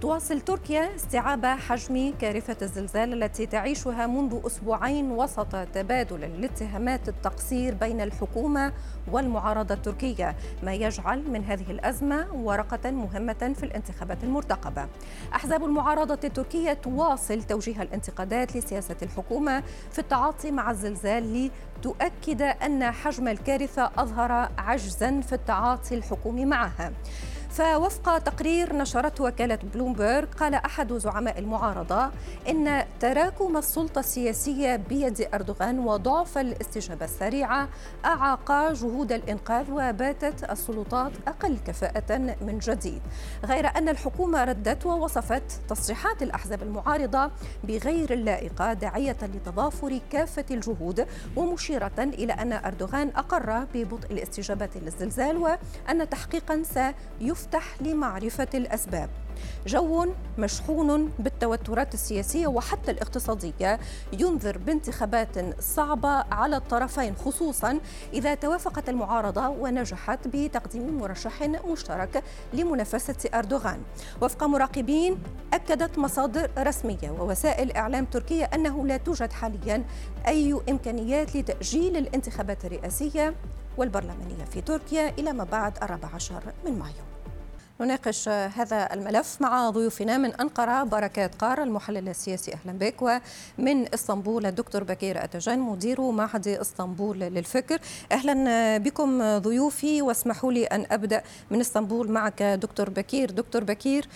تواصل تركيا استيعاب حجم كارثة الزلزال التي تعيشها منذ أسبوعين وسط تبادل الاتهامات التقصير بين الحكومة والمعارضة التركية ما يجعل من هذه الأزمة ورقة مهمة في الانتخابات المرتقبة. أحزاب المعارضة التركية تواصل توجيه الانتقادات لسياسة الحكومة في التعاطي مع الزلزال لتؤكد أن حجم الكارثة أظهر عجزا في التعاطي الحكومي معها. فوفق تقرير نشرته وكالة بلومبرغ قال أحد زعماء المعارضة إن تراكم السلطة السياسية بيد أردوغان وضعف الاستجابة السريعة أعاق جهود الإنقاذ وباتت السلطات أقل كفاءة من جديد. غير أن الحكومة ردت ووصفت تصريحات الأحزاب المعارضة بغير اللائقة داعية لتضافر كافة الجهود ومشيرة إلى أن أردوغان أقر ببطء الاستجابة للزلزال وأن تحقيقا سيفتح يفتح لمعرفة الأسباب. جو مشحون بالتوترات السياسية وحتى الاقتصادية ينذر بانتخابات صعبة على الطرفين خصوصا إذا توافقت المعارضة ونجحت بتقديم مرشح مشترك لمنافسة أردوغان. وفق مراقبين أكدت مصادر رسمية ووسائل إعلام تركية أنه لا توجد حاليا أي إمكانيات لتأجيل الانتخابات الرئاسية والبرلمانية في تركيا إلى ما بعد الرابع عشر من مايو. نناقش هذا الملف مع ضيوفنا من أنقرة بركات قار المحلل السياسي أهلا بك ومن إسطنبول الدكتور بكير أتجان مدير معهد إسطنبول للفكر. أهلا بكم ضيوفي واسمحوا لي أن أبدأ من إسطنبول معك دكتور بكير. دكتور بكير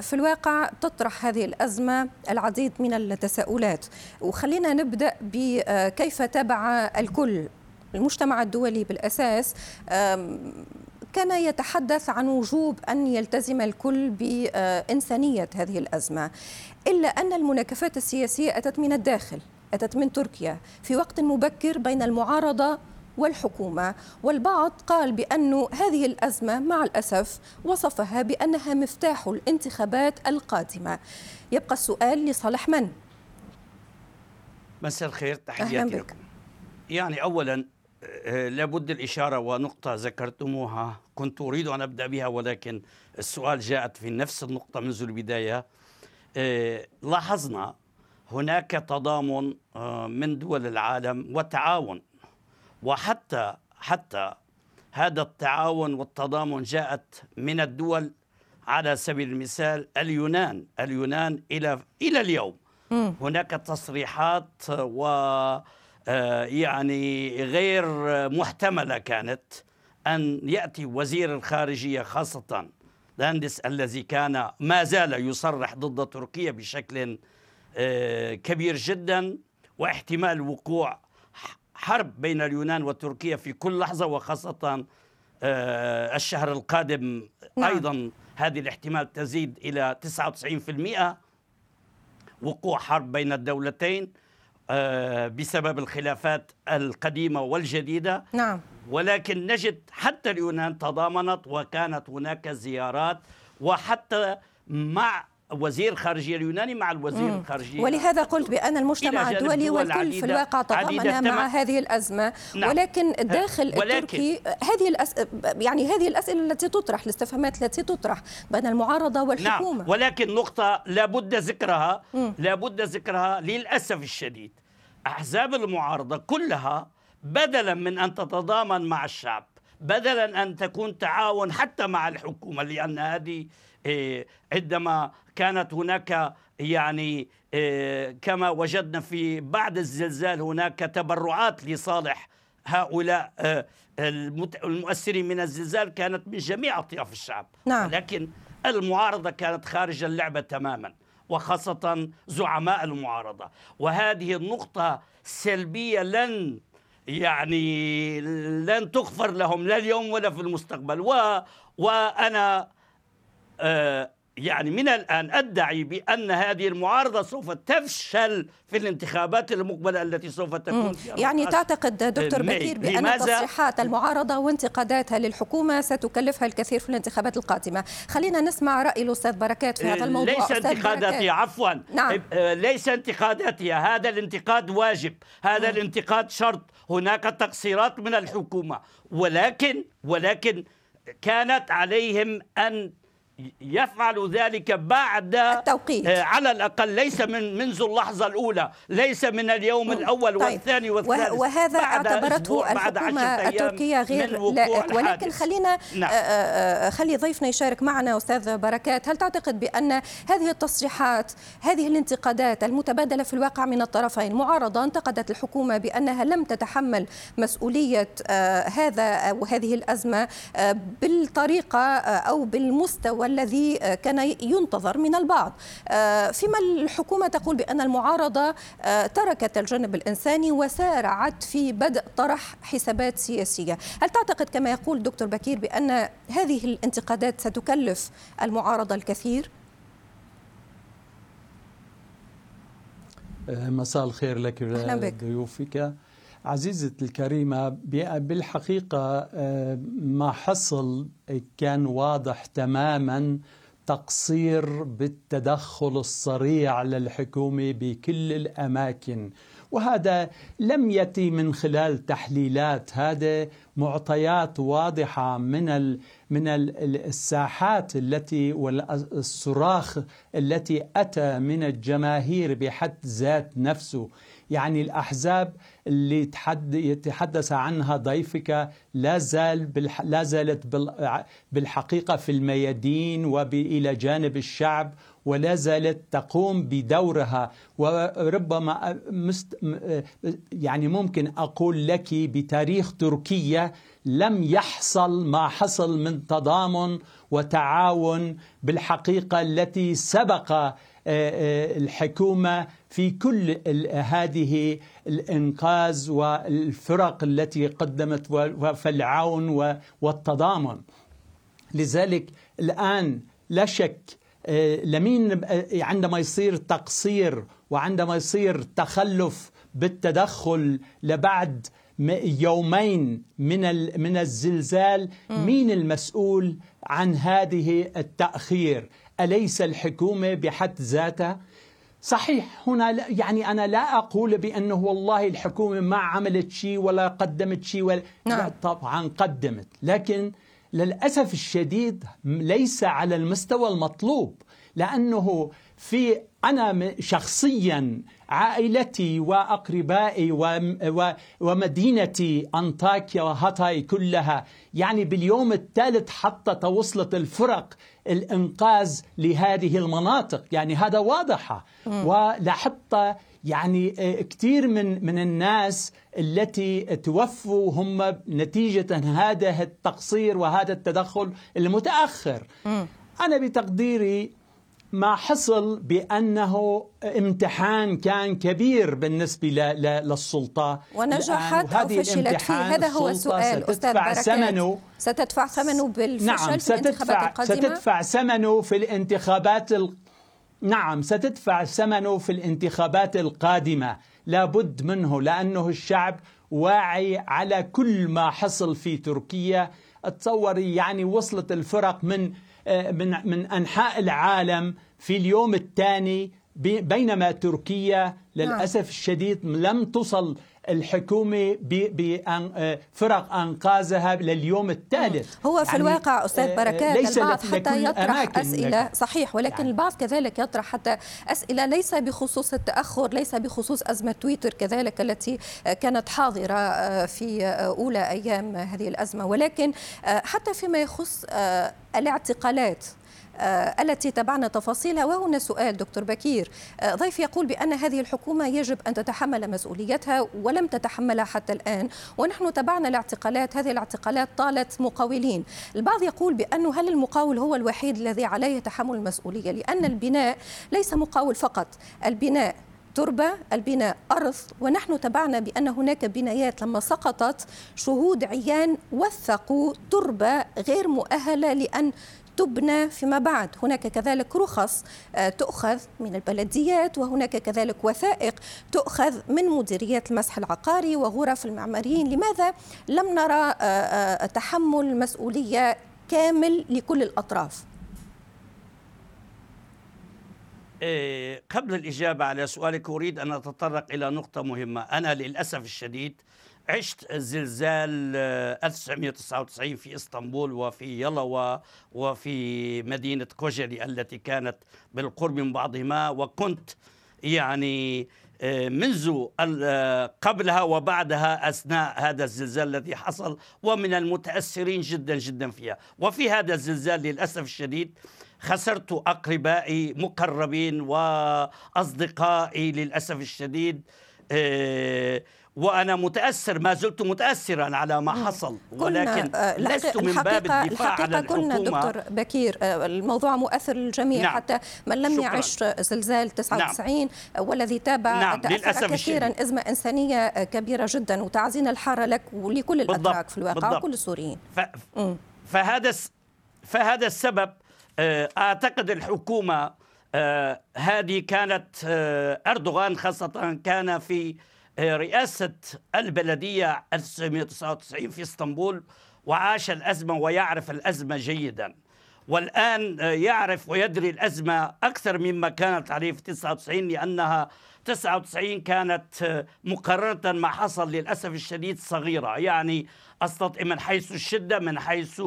في الواقع تطرح هذه الأزمة العديد من التساؤلات وخلينا نبدأ بكيف تابع الكل المجتمع الدولي بالأساس كان يتحدث عن وجوب أن يلتزم الكل بإنسانية هذه الأزمة إلا أن المناكفات السياسية أتت من الداخل أتت من تركيا في وقت مبكر بين المعارضة والحكومة. والبعض قال بأن هذه الأزمة مع الأسف وصفها بأنها مفتاح الانتخابات القادمة. يبقى السؤال لصالح من؟ مساء الخير تحياتي لكم. يعني اولا آه، لابد الإشارة ونقطة ذكرتموها كنت أريد أن أبدأ بها ولكن السؤال جاءت في نفس النقطة منذ البداية. آه، لاحظنا هناك تضامن آه، من دول العالم وتعاون. وحتى حتى هذا التعاون والتضامن جاءت من الدول على سبيل المثال اليونان. اليونان إلى إلى اليوم. هناك تصريحات و آه، يعني غير محتملة كانت أن يأتي وزير الخارجية خاصة لاندس الذي كان ما زال يصرح ضد تركيا بشكل آه، كبير جدا واحتمال وقوع حرب بين اليونان وتركيا في كل لحظة وخاصة آه، الشهر القادم نعم. أيضا هذه الاحتمال تزيد إلى 99% وقوع حرب بين الدولتين آه، بسبب الخلافات القديمة والجديدة. نعم. ولكن نجد حتى اليونان تضامنت وكانت هناك زيارات وحتى مع وزير خارجية اليوناني مع الوزير مم. الخارجية ولهذا قلت بأن المجتمع الدولي والكل في الواقع تضامن مع هذه الأزمة نعم. ولكن الداخل ولكن التركي هذه الأس... يعني هذه الأسئلة التي تطرح الاستفهامات التي تطرح بين المعارضة والحكومة نعم. ولكن نقطة لابد ذكرها لابد ذكرها للأسف الشديد أحزاب المعارضة كلها بدلا من أن تتضامن مع الشعب بدلا أن تكون تعاون حتى مع الحكومة لأن هذه عندما كانت هناك يعني إيه، كما وجدنا في بعد الزلزال هناك تبرعات لصالح هؤلاء إيه، المؤثرين من الزلزال كانت من جميع أطياف الشعب. نعم. لكن المعارضة كانت خارج اللعبة تماما وخاصة زعماء المعارضة. وهذه النقطة سلبية لن يعني لن تغفر لهم لا اليوم ولا في المستقبل. و وأنا آه، يعني من الآن أدعي بأن هذه المعارضة سوف تفشل في الانتخابات المقبلة التي سوف تكون فيها يعني تعتقد دكتور بكير بأن تصريحات المعارضة وانتقاداتها للحكومة ستكلفها الكثير في الانتخابات القادمة. خلينا نسمع رأي الأستاذ بركات في هذا الموضوع. ليس انتقاداتي عفوا. نعم. آه، ليس انتقاداتي. هذا الانتقاد واجب. هذا م. الانتقاد شرط. هناك تقصيرات من الحكومة. ولكن ولكن كانت عليهم أن يفعل ذلك بعد التوقيت. آه، على الأقل ليس من منذ اللحظة الأولى ليس من اليوم الأول طيب. والثاني والثالث وهذا اعتبرته الحكومة التركية غير لائق ولكن خلينا نعم. آه، آه، خلي ضيفنا يشارك معنا أستاذ بركات. هل تعتقد بأن هذه التصريحات هذه الانتقادات المتبادلة في الواقع من الطرفين معارضة انتقدت الحكومة بأنها لم تتحمل مسؤولية هذا وهذه الأزمة بالطريقة أو بالمستوى الذي كان ينتظر من البعض. آه، فيما الحكومة تقول بأن المعارضة آه، تركت الجانب الإنساني وسارعت في بدء طرح حسابات سياسية. هل تعتقد كما يقول دكتور بكير بأن هذه الانتقادات ستكلف المعارضة الكثير؟ مساء الخير لك ضيوفك. عزيزتي الكريمة بالحقيقة آه، ما حصل كان واضح تماما تقصير بالتدخل الصريع للحكومة بكل الأماكن. وهذا لم يأتي من خلال تحليلات هذا معطيات واضحة من من الساحات التي والصراخ التي أتى من الجماهير بحد ذات نفسه. يعني الأحزاب اللي يتحدث عنها ضيفك لا زال لا زالت بالحقيقة في الميادين وإلى جانب الشعب ولا زالت تقوم بدورها. وربما مست يعني ممكن أقول لك بتاريخ تركيا لم يحصل ما حصل من تضامن وتعاون بالحقيقة التي سبق الحكومة في كل هذه الإنقاذ والفرق التي قدمت والعون والتضامن. لذلك الآن لا شك آه، لمين آه، عندما يصير تقصير وعندما يصير تخلف بالتدخل لبعد يومين من من الزلزال مين المسؤول عن هذه التأخير؟ أليس الحكومة بحد ذاتها؟ صحيح هنا يعني أنا لا أقول بأنه والله الحكومة ما عملت شيء ولا قدمت شيء ولا نعم. طبعا قدمت لكن للأسف الشديد ليس على المستوى المطلوب لأنه في أنا شخصيا عائلتي وأقربائي ومدينتي أنطاكيا وهاتاي كلها. يعني باليوم الثالث حتى توصلت الفرق الإنقاذ لهذه المناطق. يعني هذا واضحة ولحتى يعني آه، كثير من من الناس التي توفوا هم نتيجة هذا التقصير وهذا التدخل المتأخر. أنا بتقديري ما حصل بأنه امتحان كان كبير بالنسبة للسلطة. ونجحت أو فشلت فيه هذا هو السؤال أستاذ بركات. ثمنه. ستدفع ثمنه بالفشل نعم في الانتخابات القادمة؟ ستدفع ثمنه في الانتخابات ال... نعم ستدفع ثمنه في الانتخابات القادمة. لابد منه لأنه الشعب واعي على كل ما حصل في تركيا. تصوري يعني وصلت الفرق من آه، من من أنحاء العالم. في اليوم الثاني بينما تركيا نعم. للأسف الشديد لم تصل الحكومة بفرق أنقاذها لليوم الثالث. هو في يعني الواقع أستاذ آه، بركات ليس البعض حتى يطرح أسئلة. صحيح ولكن يعني. البعض كذلك يطرح حتى أسئلة ليس بخصوص التأخر ليس بخصوص أزمة تويتر كذلك التي كانت حاضرة آه، في أولى أيام هذه الأزمة. ولكن آه، حتى فيما يخص الاعتقالات آه، التي تبعنا تفاصيلها وهنا سؤال دكتور بكير. آه، ضيف يقول بأن هذه الحكومة يجب أن تتحمل مسؤوليتها ولم تتحملها حتى الآن ونحن تبعنا الاعتقالات هذه الاعتقالات طالت مقاولين. البعض يقول بأنه هل المقاول هو الوحيد الذي عليه تحمل المسؤولية؟ لأن البناء ليس مقاول فقط. البناء تربة البناء أرض ونحن تبعنا بأن هناك بنايات لما سقطت شهود عيان وثقوا تربة غير مؤهلة لأن تبنى فيما بعد. هناك كذلك رخص آه، تؤخذ من البلديات وهناك كذلك وثائق تؤخذ من مديريات المسح العقاري وغرف المعماريين. لماذا لم نرى آه، تحمل مسؤولية كامل لكل الأطراف؟ إيه، قبل الإجابة على سؤالك أريد أن أتطرق إلى نقطة مهمة. أنا للأسف الشديد عشت زلزال 1999 في إسطنبول وفي يلوى وفي مدينة كوجلي التي كانت بالقرب من بعضهما وكنت يعني آه، منذ آه، قبلها وبعدها أثناء هذا الزلزال الذي حصل ومن المتأثرين جدا جدا فيها. وفي هذا الزلزال للأسف الشديد خسرت أقربائي مقربين وأصدقائي للأسف الشديد آه، وأنا متأثر ما زلت متاثرا على ما حصل ولكن آه، لست من باب الدفاع عن الحكومة دكتور بكير آه، الموضوع مؤثر للجميع نعم. حتى من لم شكرا. يعش زلزال 99 نعم. والذي تابع نعم. تاثر كثيرا. إزمة إنسانية كبيرة جدا وتعزينا الحارة لك ولكل الاتراك في الواقع بالضبط. وكل السوريين ف... فهذا فهذا السبب آه، أعتقد الحكومة هذه كانت أردوغان خاصة كان في آه، رئاسة البلدية 1999 في إسطنبول وعاش الأزمة ويعرف الأزمة جيدا. والآن آه، يعرف ويدري الأزمة أكثر مما كانت عليه في 99 لأنها 99 كانت آه، مقارنة ما حصل للأسف الشديد صغيرة. يعني أستطيع من حيث الشدة من حيث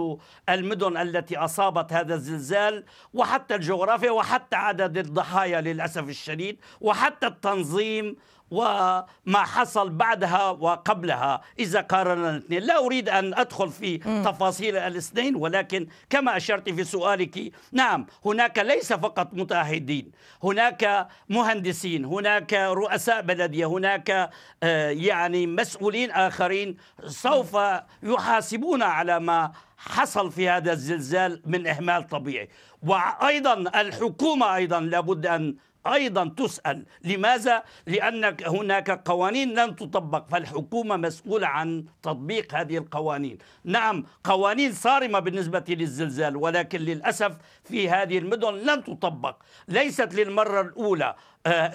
المدن التي أصابت هذا الزلزال وحتى الجغرافيا وحتى عدد الضحايا للأسف الشديد وحتى التنظيم وما حصل بعدها وقبلها. إذا قارنا الاثنين. لا أريد أن أدخل في تفاصيل الاثنين ولكن كما أشرت في سؤالك نعم هناك ليس فقط متعهدين هناك مهندسين هناك رؤساء بلدية هناك آه، يعني مسؤولين آخرين سوف يحاسبون على ما حصل في هذا الزلزال من إهمال طبيعي. وأيضا الحكومة أيضا لابد أن أيضا تسأل. لماذا؟ لأن هناك قوانين لن تطبق فالحكومة مسؤولة عن تطبيق هذه القوانين. نعم قوانين صارمة بالنسبة للزلزال ولكن للأسف في هذه المدن لن تطبق. ليست للمرة الأولى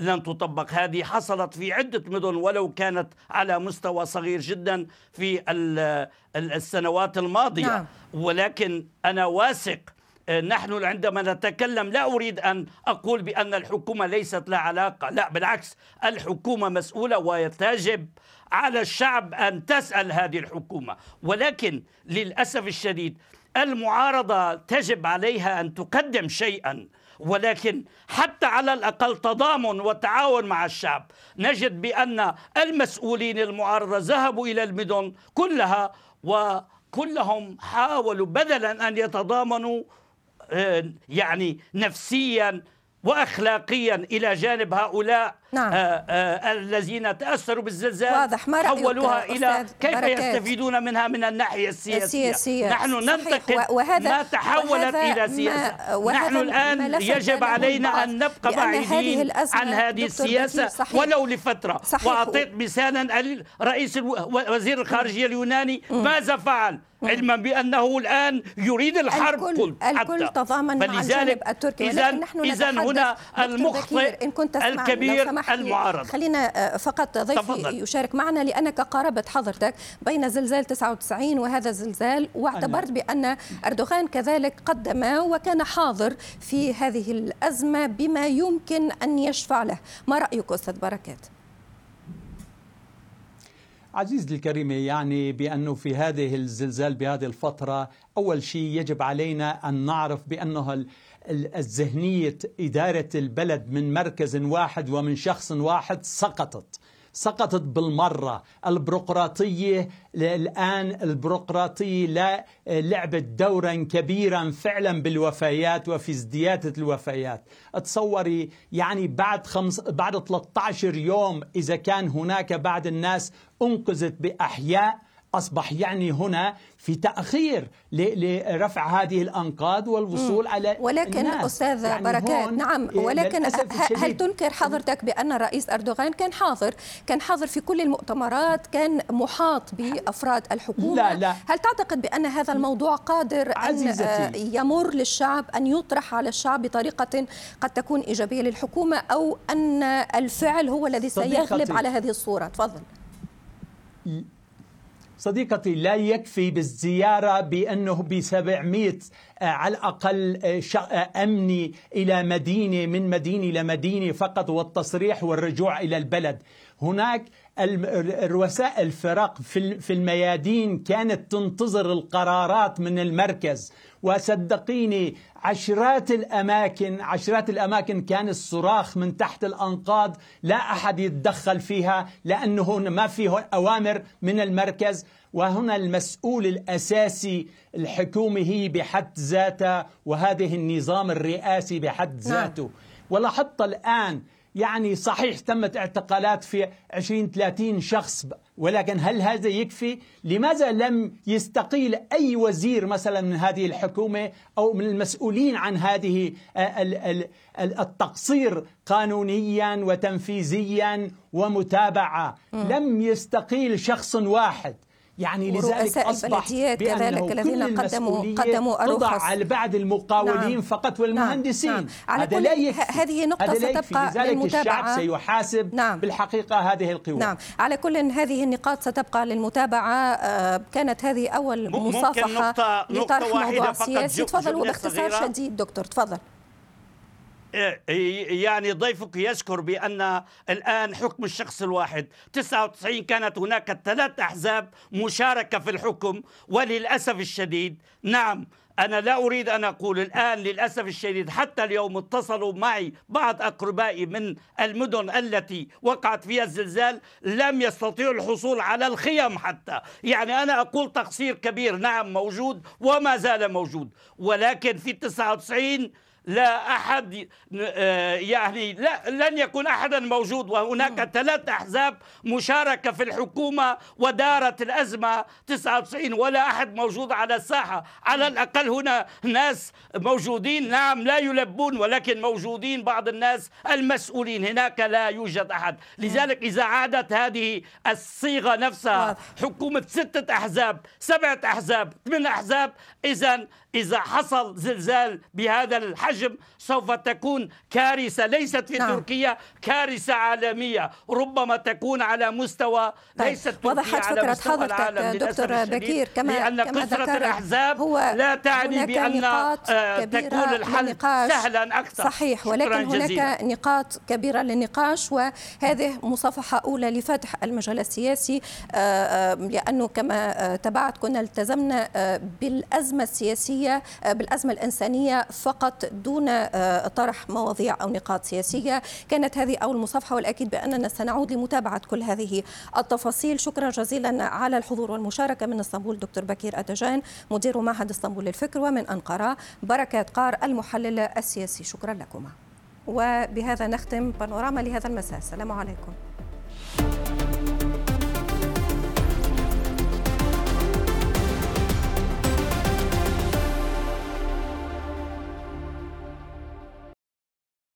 لن تطبق. هذه حصلت في عدة مدن ولو كانت على مستوى صغير جدا في السنوات الماضية. نعم. ولكن أنا واثق آه، نحن عندما نتكلم لا أريد أن أقول بأن الحكومة ليست لها علاقة. لا بالعكس الحكومة مسؤولة ويتجب على الشعب أن تسأل هذه الحكومة. ولكن للأسف الشديد المعارضة تجب عليها أن تقدم شيئا. ولكن حتى على الأقل تضامن وتعاون مع الشعب. نجد بأن المسؤولين المعارضة ذهبوا إلى المدن كلها وكلهم حاولوا بدلا أن يتضامنوا آه، يعني نفسيا واخلاقيا إلى جانب هؤلاء. نعم. آآ آه، آآ آه، الذين تأثروا بالزلزال واضح. ما حولوها إلى كيف بركات. يستفيدون منها من الناحية السياسية, السياسية. نحن ننتقد وهذا ما تحولت وهذا إلى سياسة. نحن الآن يجب علينا أن نبقى بعيدين عن هذه السياسة. ولو لفترة. صحيح. وأعطيت مثالا رئيس وزير الخارجية اليوناني ماذا فعل؟ علما بأنه الآن يريد الحرب الكل قلت الكل حتى تضامن مع الجانب التركي. اذا اذا هنا المخطئ إن كنت الكبير المعارض خلينا آه، فقط ضيفي تفضل. يشارك معنا لأنك قاربت حضرتك بين زلزال 99 وهذا الزلزال واعتبرت بأن أردوغان كذلك قدم وكان حاضر في هذه الأزمة بما يمكن أن يشفع له. ما رأيك أستاذ بركات؟ عزيزي الكريم يعني بأنه في هذه الزلزال بهذه الفترة أول شيء يجب علينا أن نعرف بأنه الذهنية إدارة البلد من مركز واحد ومن شخص واحد سقطت. سقطت بالمرة. البيروقراطية الآن البيروقراطية لا لعبت دورا كبيرا فعلا بالوفيات وفي ازدياد الوفيات. تصوري يعني بعد خمس بعد 13 يوم إذا كان هناك بعض الناس أنقذت بأحياء أصبح يعني هنا في تأخير لرفع هذه الأنقاض والوصول م. على ولكن الناس. أستاذ يعني بركات نعم ولكن هل تنكر حضرتك بأن الرئيس أردوغان كان حاضر؟ كان حاضر في كل المؤتمرات كان محاط بأفراد الحكومة؟ لا لا. هل تعتقد بأن هذا الموضوع قادر عزيزتي. أن يمر للشعب أن يطرح على الشعب بطريقة قد تكون إيجابية للحكومة أو أن الفعل هو الذي سيغلب على هذه الصورة؟ تفضل. صديقتي لا يكفي بالزيارة بأنه ب 700 آه، على الأقل آه، آه، أمني إلى مدينة من مدينة إلى مدينة فقط والتصريح والرجوع إلى البلد. هناك الرؤساء الفرق في الميادين كانت تنتظر القرارات من المركز. وصدقيني عشرات الأماكن عشرات الأماكن كان الصراخ من تحت الأنقاض. لا أحد يتدخل فيها لأنه ما فيه أوامر من المركز. وهنا المسؤول الأساسي الحكومة هي بحد ذاتها وهذه النظام الرئاسي بحد نعم. ذاته. ولاحظت الآن يعني صحيح تمت اعتقالات في 20 30 شخص ولكن هل هذا يكفي؟ لماذا لم يستقيل أي وزير مثلا من هذه الحكومة أو من المسؤولين عن هذه التقصير قانونيا وتنفيذيا ومتابعة، لم يستقيل شخص واحد. يعني لذلك أصبح كذلك الذين قدموا قدموا الرخص على بعض المقاولين نعم. فقط والمهندسين. نعم. على هذا لا يكفي. هذه نقطة ستبقى لذلك للمتابعة. الشعب سيحاسب نعم. بالحقيقة هذه القوى. نعم. على كل هذه النقاط ستبقى للمتابعة. آه، كانت هذه أول مصافحة لطرح موضوع سياسي تفضل وباختصار شديد دكتور تفضل. يعني ضيفك يذكر بأن الآن حكم الشخص الواحد. 99 كانت هناك ثلاث أحزاب مشاركة في الحكم وللأسف الشديد نعم أنا لا أريد أن أقول الآن للأسف الشديد حتى اليوم اتصلوا معي بعض أقربائي من المدن التي وقعت فيها الزلزال لم يستطيعوا الحصول على الخيم حتى. يعني أنا أقول تقصير كبير نعم موجود وما زال موجود. ولكن في 99 لا أحد آه، يعني لا لن يكون أحدا موجود. وهناك ثلاث أحزاب مشاركة في الحكومة ودارت الأزمة 99 ولا أحد موجود على الساحة. على الأقل هنا ناس موجودين. نعم لا يلبون ولكن موجودين بعض الناس المسؤولين. هناك لا يوجد أحد. لذلك إذا عادت هذه الصيغة نفسها حكومة ستة أحزاب سبعة أحزاب ثمان أحزاب إذا إذا حصل زلزال بهذا الحجم سوف تكون كارثة ليست في نعم. تركيا كارثة عالمية ربما تكون على مستوى طيب. ليست وضحت على فكرة العالم دكتور بكير كما لأن كما كثرة الأحزاب هو لا تعني بأن آه، تكون الحل سهلا أكثر صحيح ولكن هناك جزيلا. نقاط كبيرة للنقاش وهذه مصافحة أولى لفتح المجال السياسي آه، آه، لأنه كما تبعت كنا التزمنا بالأزمة السياسية بالأزمة الإنسانية فقط دون آه، طرح مواضيع أو نقاط سياسية. كانت هذه أول مصافحة والأكيد بأننا سنعود لمتابعة كل هذه التفاصيل. شكرا جزيلا على الحضور والمشاركة من إسطنبول دكتور بكير أتجان مدير معهد إسطنبول للفكر ومن أنقرة بركات قار المحلل السياسي. شكرا لكما. وبهذا نختم بانوراما لهذا المساء. السلام عليكم.